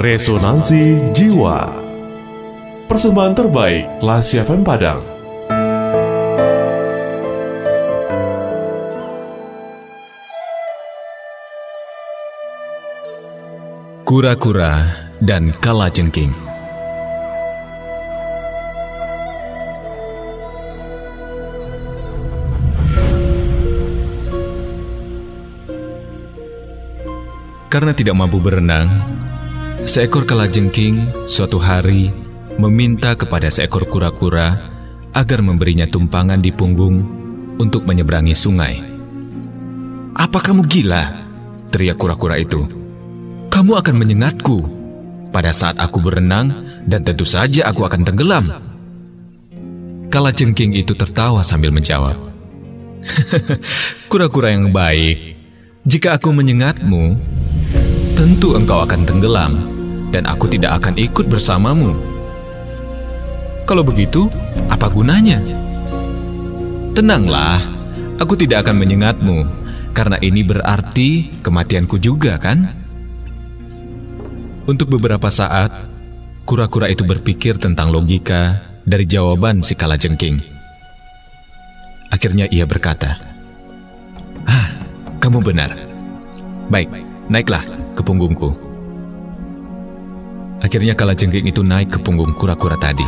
Resonansi Jiwa. Persembahan terbaik Lasi FM Padang. Kura-kura dan kala jengking Karena tidak mampu berenang, seekor kalajengking suatu hari meminta kepada seekor kura-kura agar memberinya tumpangan di punggung untuk menyeberangi sungai. "Apa kamu gila?" teriak kura-kura itu. "Kamu akan menyengatku pada saat aku berenang dan tentu saja aku akan tenggelam." Kalajengking itu tertawa sambil menjawab, "Kura-kura yang baik, jika aku menyengatmu, tentu engkau akan tenggelam dan aku tidak akan ikut bersamamu. Kalau begitu, apa gunanya? Tenanglah, aku tidak akan menyengatmu karena ini berarti kematianku juga, kan? Untuk beberapa saat, kura-kura itu berpikir tentang logika dari jawaban si kalajengking. Akhirnya ia berkata, "Ah, kamu benar. Baik, naiklah ke punggungku. Akhirnya kalajengking itu naik ke punggung kura-kura tadi.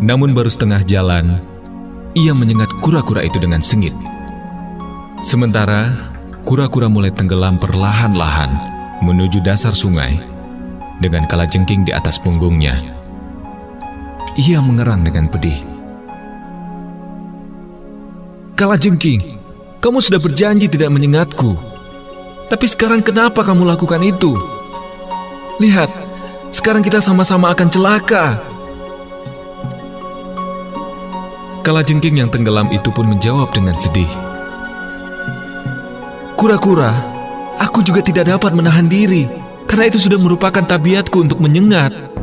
Namun baru setengah jalan, ia menyengat kura-kura itu dengan sengit. Sementara kura-kura mulai tenggelam perlahan-lahan menuju dasar sungai dengan kalajengking di atas punggungnya. Ia mengerang dengan pedih. Kalajengking, kamu sudah berjanji tidak menyengatku. Tapi sekarang kenapa kamu lakukan itu? Lihat, sekarang kita sama-sama akan celaka. Kalajengking yang tenggelam itu pun menjawab dengan sedih. Kura-kura, aku juga tidak dapat menahan diri, karena itu sudah merupakan tabiatku untuk menyengat.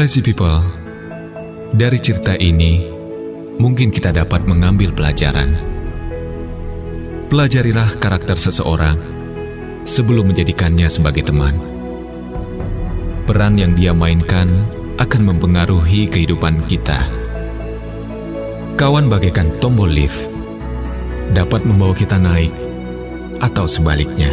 Classy people, dari cerita ini mungkin kita dapat mengambil pelajaran. Pelajarilah karakter seseorang sebelum menjadikannya sebagai teman. Peran yang dia mainkan akan mempengaruhi kehidupan kita. Kawan bagaikan tombol lift dapat membawa kita naik atau sebaliknya.